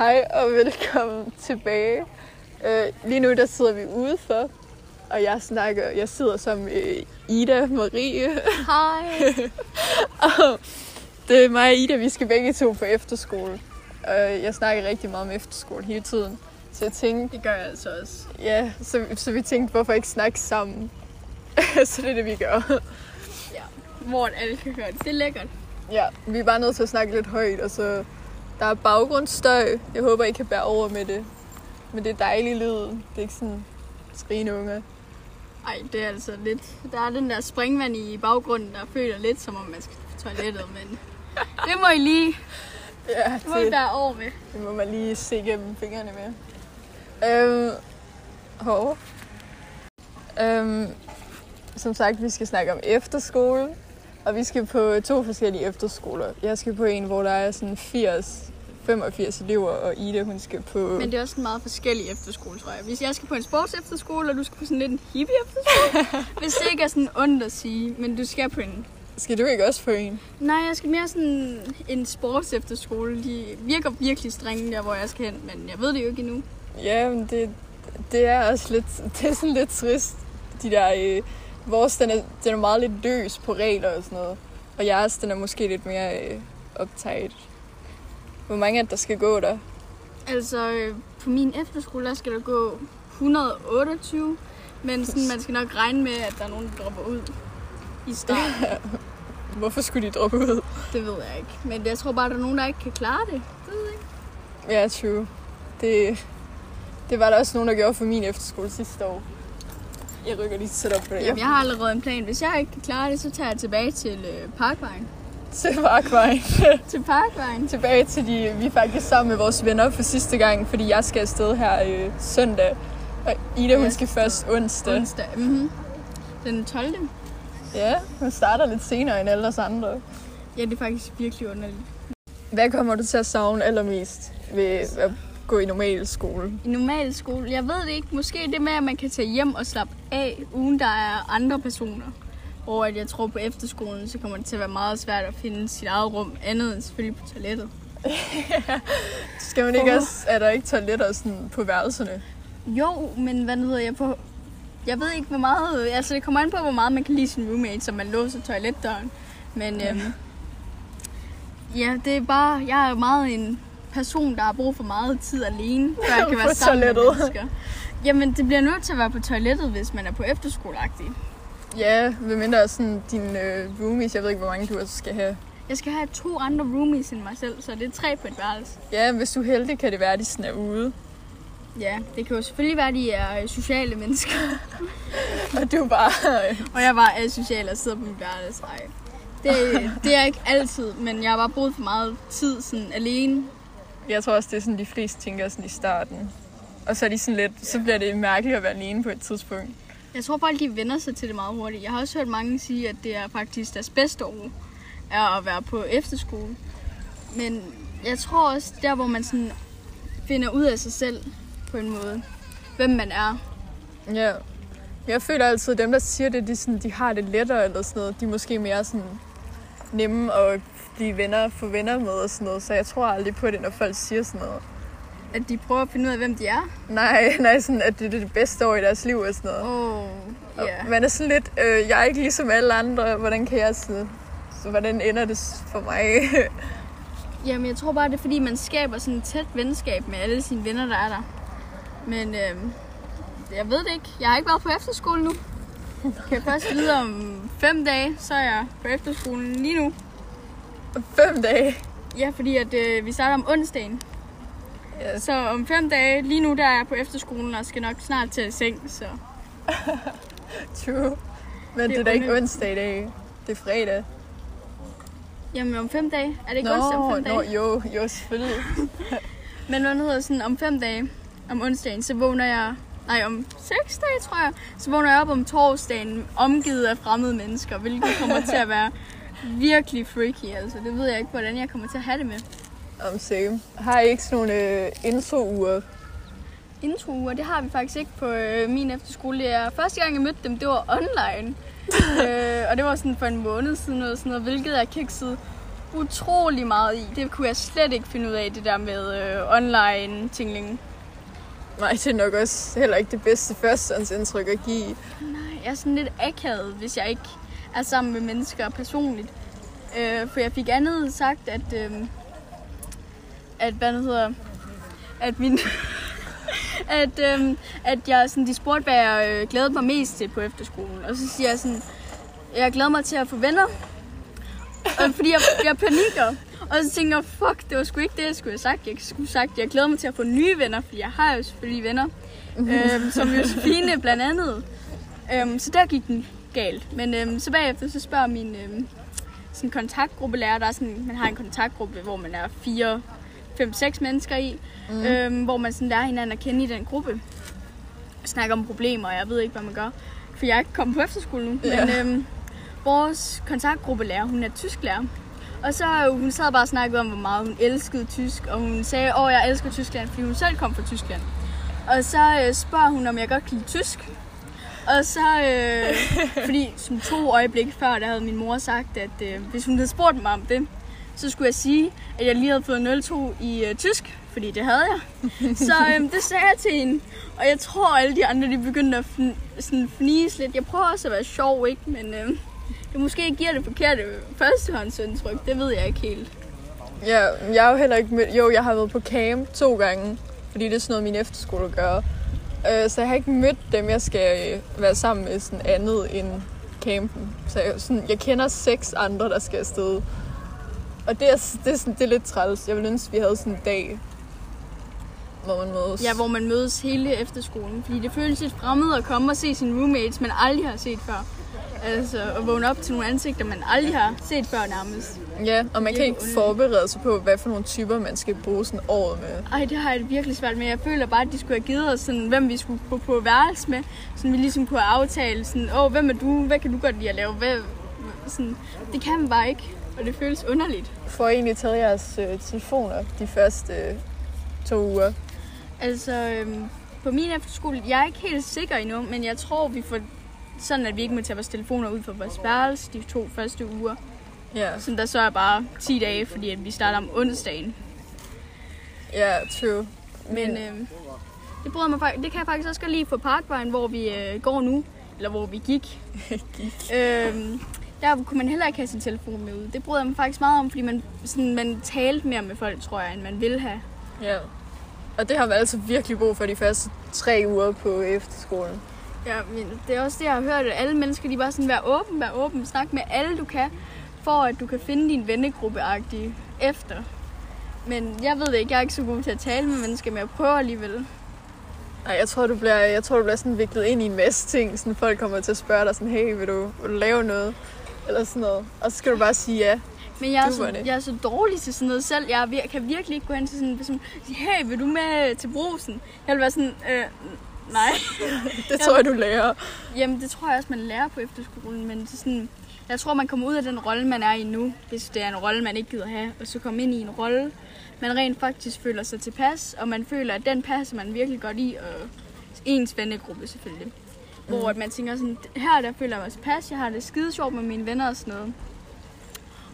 Hej og velkommen tilbage. Uh, lige nu der sidder vi udenfor, og jeg snakker, jeg sidder som uh, Ida Marie. Hej. og det er mig og Ida, vi skal begge to på efterskole. Og jeg snakker rigtig meget om efterskole hele tiden. Så jeg tænkte, Det gør jeg altså også. ja, så, så vi tænkte, hvorfor ikke snakke sammen? så det er det, vi gør. Ja. Hvor alle kan høre det. Det er lækkert. Ja, vi er bare nødt til at snakke lidt højt, og så der er baggrundsstøj. Jeg håber, I kan bære over med det. Men det er dejlig lyd. Det er ikke sådan skrigende unger. Ej, det er altså lidt... Der er den der springvand i baggrunden, der føler lidt, som om man skal på toilettet, men... Det må I lige... Ja, Det må I bære over med. det må man lige se gennem fingrene med. Øhm, hov. Øhm, som sagt, vi skal snakke om efterskole. Og vi skal på to forskellige efterskoler. Jeg skal på en, hvor der er sådan 80 85 elever, og Ida, hun skal på... Men det er også en meget forskellig efterskole, tror jeg. Hvis jeg skal på en sports efterskole, og du skal på sådan lidt en hippie efterskole. hvis det ikke er sådan ondt at sige, men du skal på en... Skal du ikke også på en? Nej, jeg skal mere sådan en sports efterskole. De virker virkelig strenge der, hvor jeg skal hen, men jeg ved det jo ikke endnu. Ja, men det, det er også lidt, det er sådan lidt trist. De der, øh, vores, den er, den er meget lidt løs på regler og sådan noget. Og jeres, den er måske lidt mere øh, optaget. Hvor mange er der skal gå der? Altså, øh, på min efterskole, der skal der gå 128, men sådan, man skal nok regne med, at der er nogen, der dropper ud i starten. Hvorfor skulle de droppe ud? det ved jeg ikke. Men jeg tror bare, der er nogen, der ikke kan klare det. Det ved jeg ikke. Ja, true. Det, det var der også nogen, der gjorde for min efterskole sidste år. Jeg rykker lige sæt op på det. Jamen, jeg har allerede en plan. Hvis jeg ikke kan klare det, så tager jeg tilbage til øh, Parkvejen. Til Parkvejen. Til Parkvejen? Tilbage til de, vi er faktisk sammen med vores venner for sidste gang, fordi jeg skal afsted her øh, søndag. Og Ida, hun skal først onsdag. Onsdag. Mm-hmm. Den 12. Ja, hun starter lidt senere end alle os andre. Ja, det er faktisk virkelig underligt. Hvad kommer du til at savne allermest ved at gå i normal skole? I normal skole, jeg ved det ikke. Måske det med, at man kan tage hjem og slappe af, uden der er andre personer. Og at jeg tror på efterskolen, så kommer det til at være meget svært at finde sit eget rum, andet end selvfølgelig på toilettet. Skal man ikke også, er der ikke toiletter sådan på værelserne? Jo, men hvad hedder jeg på... Jeg ved ikke, hvor meget... Altså, det kommer an på, hvor meget man kan lide sin roommate, så man låser toiletdøren. Men øhm, ja, det er bare... Jeg er meget en person, der har brug for meget tid alene, før jeg kan være sammen med toilettet. mennesker. Jamen, det bliver nødt til at være på toilettet, hvis man er på efterskoleagtig. Ja, medmindre sådan dine øh, roomies, jeg ved ikke, hvor mange du også skal have. Jeg skal have to andre roomies end mig selv, så det er tre på et værelse. Ja, hvis du er heldig, kan det være, at de sådan er ude. Ja, det kan jo selvfølgelig være, at de er øh, sociale mennesker. Og du bare... øh, Og jeg var asocial og sidder på mit værelse. Ej. Det, det er ikke altid, men jeg har bare brugt for meget tid sådan alene. Jeg tror også, det er sådan, de fleste tænker sådan i starten. Og så er de sådan lidt, så bliver det mærkeligt at være alene på et tidspunkt. Jeg tror folk, de vender sig til det meget hurtigt. Jeg har også hørt mange sige, at det er faktisk deres bedste år, er at være på efterskole. Men jeg tror også, der hvor man sådan finder ud af sig selv på en måde, hvem man er. Ja. Jeg føler altid, at dem, der siger det, de, sådan, de har det lettere eller sådan noget. De er måske mere sådan nemme at blive venner, få venner med og sådan noget. Så jeg tror aldrig på det, når folk siger sådan noget. At de prøver at finde ud af, hvem de er. Nej, nej, sådan, at det er det bedste år i deres liv og sådan noget. Oh, Og ja. Man er sådan lidt, øh, jeg er ikke ligesom alle andre, hvordan kan jeg så, så hvordan ender det for mig? Jamen, jeg tror bare, det er fordi, man skaber sådan et tæt venskab med alle sine venner, der er der. Men øhm, jeg ved det ikke. Jeg har ikke været på efterskole nu. Kan jeg først vide om fem dage, så er jeg på efterskolen lige nu. Fem dage. Ja, fordi at, øh, vi starter om onsdagen. Ja. Så om fem dage, lige nu der er jeg på efterskolen og skal nok snart til seng. Så True. Men det, Det er da ikke onsdag i dag. Det er fredag. jamen om fem dage. Er det ikke onsdag om fem dage? nå, jo, jo, selvfølgelig. Men hvad hedder sådan, om fem dage, om onsdagen, så vågner jeg... Nej, om seks dage, tror jeg. Så vågner jeg op om torsdagen, omgivet af fremmede mennesker, hvilket kommer til at være virkelig freaky. Altså, det ved jeg ikke, hvordan jeg kommer til at have det med. Om same. Har I ikke sådan nogle øh, intro-uger? Introuger, det har vi faktisk ikke på øh, min efterskole. Det er første gang, jeg mødte dem, det var online. øh, og det var sådan for en måned siden, eller sådan noget, hvilket er kikset. utrolig meget i. Det kunne jeg slet ikke finde ud af, det der med øh, online tingling. Nej, det er nok også heller ikke det bedste førstehåndsindtryk at give. Nej, jeg er sådan lidt akavet, hvis jeg ikke er sammen med mennesker personligt. Øh, for jeg fik andet sagt, at, øh, at hvad det hedder, at min, at, øhm, at jeg sådan, de spurgte, hvad jeg øh, glædede mig mest til på efterskolen. Og så siger jeg sådan, jeg glæder mig til at få venner. Og fordi jeg, jeg panikker. Og så tænker jeg, fuck, det var sgu ikke det, jeg skulle have sagt. Jeg skulle have sagt, jeg glæder mig til at få nye venner, fordi jeg har jo selvfølgelig venner. øhm, som Josefine blandt andet. Øhm, så der gik den galt. Men øhm, så bagefter, så spørger min øhm, sådan kontaktgruppelærer, der er sådan, man har en kontaktgruppe, hvor man er fire, fem, seks mennesker i, mm. øhm, hvor man sådan lærer hinanden at kende i den gruppe. Snakker om problemer, og jeg ved ikke, hvad man gør. For jeg er ikke kommet på efterskole nu. Ja. Men øhm, vores kontaktgruppelærer, hun er tysklærer. Og så øh, hun sad bare og snakkede om, hvor meget hun elskede tysk. Og hun sagde, åh, jeg elsker Tyskland, fordi hun selv kom fra Tyskland. Og så øh, spørger hun, om jeg godt kan lide tysk. Og så, øh, fordi som to øjeblikke før, der havde min mor sagt, at øh, hvis hun havde spurgt mig om det, så skulle jeg sige, at jeg lige havde fået 02 i øh, tysk, fordi det havde jeg. Så øh, det sagde jeg til hende. Og jeg tror, alle de andre, de begyndte at fn- sådan fnise lidt. Jeg prøver også at være sjov, ikke? Men øh, det måske giver det forkerte førstehåndsindtryk. Det ved jeg ikke helt. Ja, jeg har jo heller ikke mødt... Jo, jeg har været på camp to gange, fordi det er sådan noget, min efterskole gør. Øh, så jeg har ikke mødt dem, jeg skal øh, være sammen med sådan andet end campen. Så jeg, sådan, jeg kender seks andre, der skal afsted. Og det er, det er, sådan, det er lidt træls. Jeg ville ønske, vi havde sådan en dag, hvor man mødes. Ja, hvor man mødes hele efterskolen. Fordi det føles lidt fremmed at komme og se sine roommates, man aldrig har set før. Altså, at vågne op til nogle ansigter, man aldrig har set før nærmest. Ja, og man kan ikke forberede sig på, hvad for nogle typer, man skal bruge sådan året med. Ej, det har jeg virkelig svært med. Jeg føler bare, at de skulle have givet os, sådan, hvem vi skulle gå på værelse med. Sådan, vi ligesom kunne have aftalt, sådan, åh, hvem er du? Hvad kan du godt lide at lave? Hvad, sådan, det kan man bare ikke, og det føles underligt. Får I egentlig taget jeres øh, telefoner de første øh, to uger? Altså, øhm, på min efterskole, jeg er ikke helt sikker endnu, men jeg tror, vi får sådan, at vi ikke må tage vores telefoner ud fra vores værelse de to første uger. Ja, Som der så er bare 10 dage, fordi at vi starter om onsdagen. ja, true. Men øhm, det, bryder mig, det kan jeg faktisk også godt lide på Parkvejen, hvor vi øh, går nu. Eller hvor vi gik. øhm, der kunne man heller ikke have sin telefon med ud. Det bryder jeg mig faktisk meget om, fordi man, sådan, man talte mere med folk, tror jeg, end man ville have. Ja. Og det har man altså virkelig brug for de første tre uger på efterskolen. Ja, men det er også det, jeg har hørt, at alle mennesker, de bare sådan, vær åben, vær åben, snak med alle, du kan, for at du kan finde din vennegruppe efter. Men jeg ved det ikke, jeg er ikke så god til at tale med mennesker, men jeg prøver alligevel. Nej, jeg tror, du bliver, jeg tror, du bliver sådan viklet ind i en masse ting. Sådan folk kommer til at spørge dig sådan, hey, vil du, vil du lave noget? Eller sådan noget. Og så skal du bare sige ja. Men jeg er, så, jeg er så dårlig til sådan noget selv. Jeg vir- kan virkelig ikke gå hen til sådan en person og sige, hey, vil du med til brusen? Jeg vil være sådan, øh, nej. Det tror jeg, du lærer. Jamen, det tror jeg også, man lærer på efterskolen, men det er sådan, jeg tror, man kommer ud af den rolle, man er i nu, hvis det er en rolle, man ikke gider have, og så komme ind i en rolle, man rent faktisk føler sig tilpas, og man føler, at den passer man virkelig godt i, og ens vennegruppe selvfølgelig. Mm. Hvor at man tænker sådan, her der føler jeg mig tilpas, jeg har det skide sjovt med mine venner og sådan noget.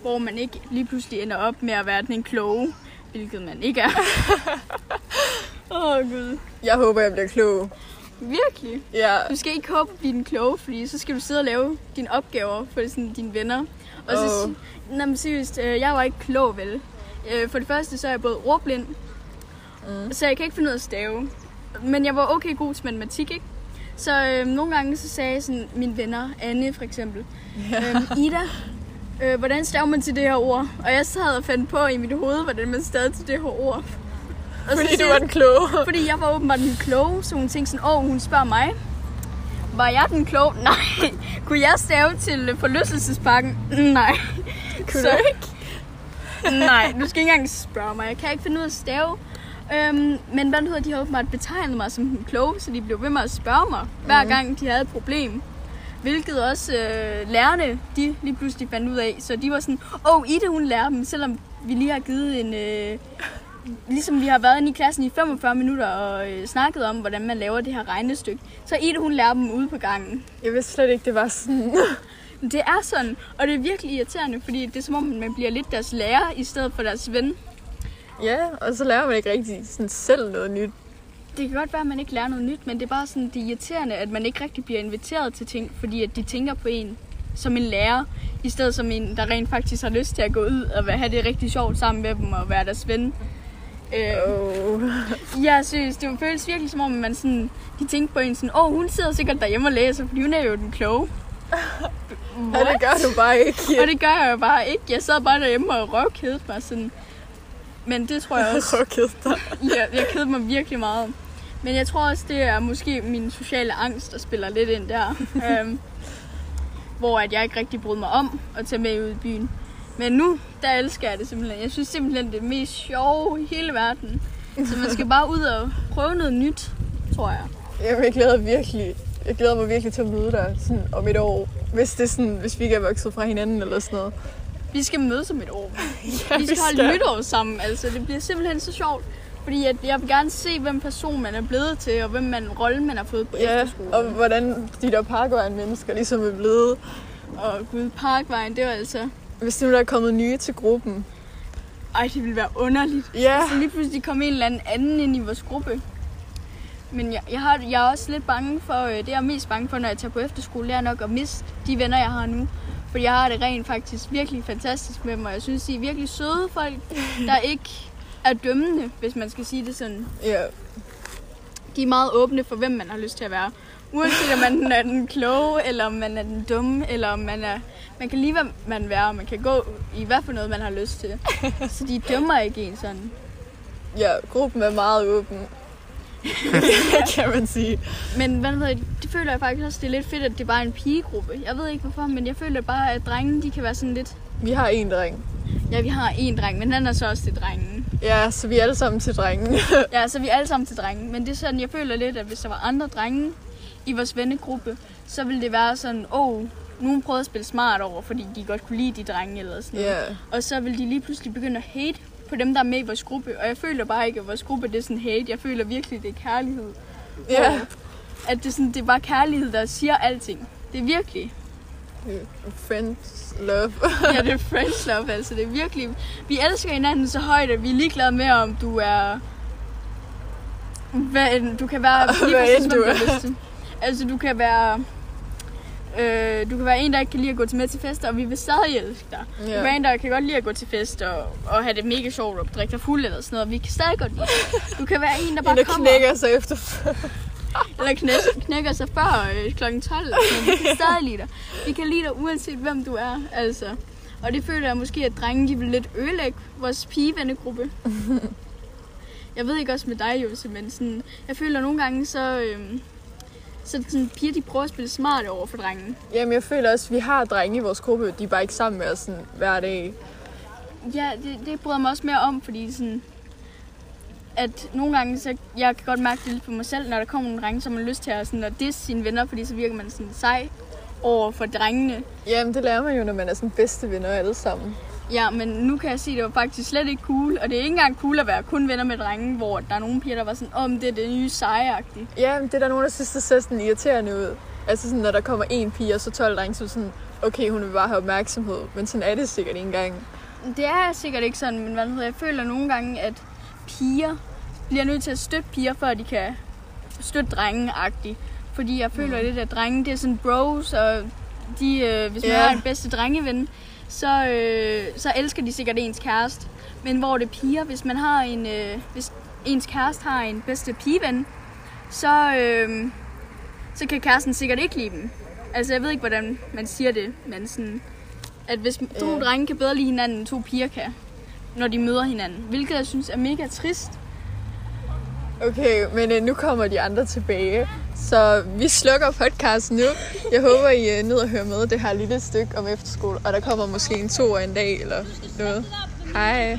Hvor man ikke lige pludselig ender op med at være den kloge, hvilket man ikke er. Åh oh, gud. Jeg håber, jeg bliver klog. Virkelig? Ja, Du skal ikke håbe at blive den kloge, fordi så skal du sidde og lave dine opgaver for sådan, dine venner. Og så, oh. Nå, men seriøst, øh, jeg var ikke klog, vel? Øh, For det første, så er jeg både ordblind, mm. så jeg kan ikke finde ud af at stave. Men jeg var okay god til matematik, ikke? Så øh, nogle gange så sagde sådan, mine venner, Anne for eksempel, øh, Ida, øh, hvordan staver man til det her ord? Og jeg sad og fandt på i mit hoved, hvordan man stavede til det her ord. Og fordi du siger- var den kloge. fordi jeg var åbenbart den kloge, så hun tænkte sådan, åh, hun spørger mig. Var jeg den kloge? Nej. Kunne jeg stave til øh, forlystelsesparken? Nej. Kunne Så- du ikke? Nej, du skal ikke engang spørge mig. Jeg kan ikke finde ud af at stave. Øhm, men hvad hedder, de har åbenbart betegnet mig som den kloge, så de blev ved med at spørge mig, hver gang de havde et problem. Hvilket også øh, lærerne, de lige pludselig fandt ud af. Så de var sådan, åh, oh, Ida hun lærer dem, selvom vi lige har givet en... Øh, ligesom vi har været inde i klassen i 45 minutter og øh, snakket om, hvordan man laver det her regnestykke. Så Ida hun lærer dem ude på gangen. Jeg vidste slet ikke, det var sådan. Det er sådan, og det er virkelig irriterende, fordi det er som om, man bliver lidt deres lærer i stedet for deres ven. Ja, og så lærer man ikke rigtig sådan selv noget nyt. Det kan godt være, at man ikke lærer noget nyt, men det er bare sådan, det er irriterende, at man ikke rigtig bliver inviteret til ting, fordi at de tænker på en som en lærer, i stedet som en, der rent faktisk har lyst til at gå ud og have det rigtig sjovt sammen med dem og være deres ven. Øh. Ja, seriøst. Det føles virkelig som om, man sådan, de tænkte på en sådan, åh, oh, hun sidder sikkert derhjemme og læser, fordi hun er jo den kloge. Ja, det gør du bare ikke. Og det gør jeg jo bare ikke. Jeg sad bare derhjemme og røvkædede mig sådan. Men det tror jeg også, Okay, dig. jeg, jeg kedede mig virkelig meget. Men jeg tror også, det er måske min sociale angst, der spiller lidt ind der. øhm, hvor at jeg ikke rigtig brød mig om at tage med ud i byen. Men nu, der elsker jeg det simpelthen. Jeg synes simpelthen, det er det mest sjove i hele verden. Så man skal bare ud og prøve noget nyt, tror jeg. Jamen, jeg glæder virkelig. Jeg glæder mig virkelig til at møde dig sådan om et år. Hvis, det er sådan, hvis vi ikke er vokset fra hinanden eller sådan noget. Vi skal mødes om et år. Ja, Vi skal holde nytår sammen. Altså, det bliver simpelthen så sjovt. Fordi at jeg vil gerne se, hvem person man er blevet til, og hvem man rolle man har fået på Ja, efterskole. og hvordan de der parkvejen-mennesker ligesom er blevet. og Gud Parkvejen, det var altså... Hvis nu der er kommet nye til gruppen. Ej, det ville være underligt. Ja, Så lige pludselig kom en eller anden anden ind i vores gruppe. Men jeg, jeg, har, jeg er også lidt bange for, øh, det jeg er mest bange for, når jeg tager på efterskole, det er nok at miste de venner, jeg har nu. Fordi jeg har det rent faktisk virkelig fantastisk med dem, og jeg synes, de er virkelig søde folk, der ikke er dømmende, hvis man skal sige det sådan. ja. De er meget åbne for, hvem man har lyst til at være. Uanset om man er den kloge, eller om man er den dumme, eller om man er... Man kan lige, hvad man være, og man kan gå i hvad for noget, man har lyst til. Så de dømmer ikke en sådan. ja, gruppen er meget åben. kan man sige. Men hvad ved det føler jeg faktisk også, det er lidt fedt, at det bare er en pigegruppe. Jeg ved ikke hvorfor, men jeg føler bare, at drengene, de kan være sådan lidt... Vi har en dreng. Ja, vi har en dreng, men han er så også til drengen. Ja, så vi er alle sammen til drengen. Ja, så vi er alle sammen til drengen. Men det er sådan, jeg føler lidt, at hvis der var andre drenge i vores vennegruppe, så ville det være sådan, åh, oh, nogen prøvede at spille smart over, fordi de godt kunne lide de drenge eller sådan noget. Ja. Og så vil de lige pludselig begynde at hate på dem, der er med i vores gruppe. Og jeg føler bare ikke, at vores gruppe det er sådan hate. Jeg føler virkelig, det er kærlighed. Ja. At det er, sådan, det er bare kærlighed, der siger alting. Det er virkelig. Friends love. Ja, det er friends love, altså. Det er virkelig... Vi elsker hinanden så højt, at vi er ligeglade med, om du er... Hvad du kan være lige Hvad præcis, end du er. Altså, du kan være... Øh, du kan være en, der ikke kan lide at gå til med til fester, og vi vil stadig elske dig. Ja. Du kan være en, der kan godt lide at gå til fest og, og have det mega sjovt og drikke dig fuld eller sådan noget. Vi kan stadig godt lide dig. Du kan være en, der bare En, der kommer knækker sig efter. eller knæ- knækker sig før øh, kl. 12. Men vi kan stadig lide dig. Vi kan lide dig uanset hvem du er. Altså. Og det føler jeg måske, at drenge de vil lidt ødelægge vores pigevennegruppe. Jeg ved ikke også med dig, Jose, men sådan, jeg føler nogle gange, så, øhm, så sådan, piger de prøver at spille smart over for drengen. Jamen, jeg føler også, at vi har drenge i vores gruppe. De er bare ikke sammen med os sådan, hver dag. Ja, det, det bryder mig også mere om, fordi sådan, at nogle gange, så jeg kan godt mærke det lidt på mig selv, når der kommer nogle drenge, som har lyst til at, sådan, at disse sine venner, fordi så virker man sådan sej over for drengene. Jamen, det lærer man jo, når man er sådan bedste venner alle sammen. Ja, men nu kan jeg sige, at det var faktisk slet ikke cool, og det er ikke engang cool at være kun venner med drenge, hvor der er nogle piger, der var sådan, om det er det nye sejeagtige. Ja, det er der nogen, der synes, det ser sådan irriterende ud. Altså sådan, når der kommer en pige, og så 12 drenge, så sådan, okay, hun vil bare have opmærksomhed. Men sådan er det sikkert ikke engang. Det er sikkert ikke sådan, men hvad hedder, jeg føler nogle gange, at piger bliver nødt til at støtte piger, før de kan støtte drenge-agtigt. Fordi jeg føler Mm. lidt, at drenge, det er sådan bros, og de, øh, hvis man Ja. har en bedste drengeven, så, øh, så elsker de sikkert ens kæreste. Men hvor det er piger, hvis man har en, øh, hvis ens kæreste har en bedste pigeven, så, øh, så kan kæresten sikkert ikke lide dem. Altså, jeg ved ikke, hvordan man siger det, men sådan, at hvis to Ja. drenge kan bedre lide hinanden, end to piger kan, når de møder hinanden. Hvilket jeg synes er mega trist. Okay, men øh, nu kommer de andre tilbage. Så vi slukker podcasten nu. Jeg håber, I øh, nyder at høre med det her lille stykke om efterskole. Og der kommer måske en to en dag eller noget. Hej.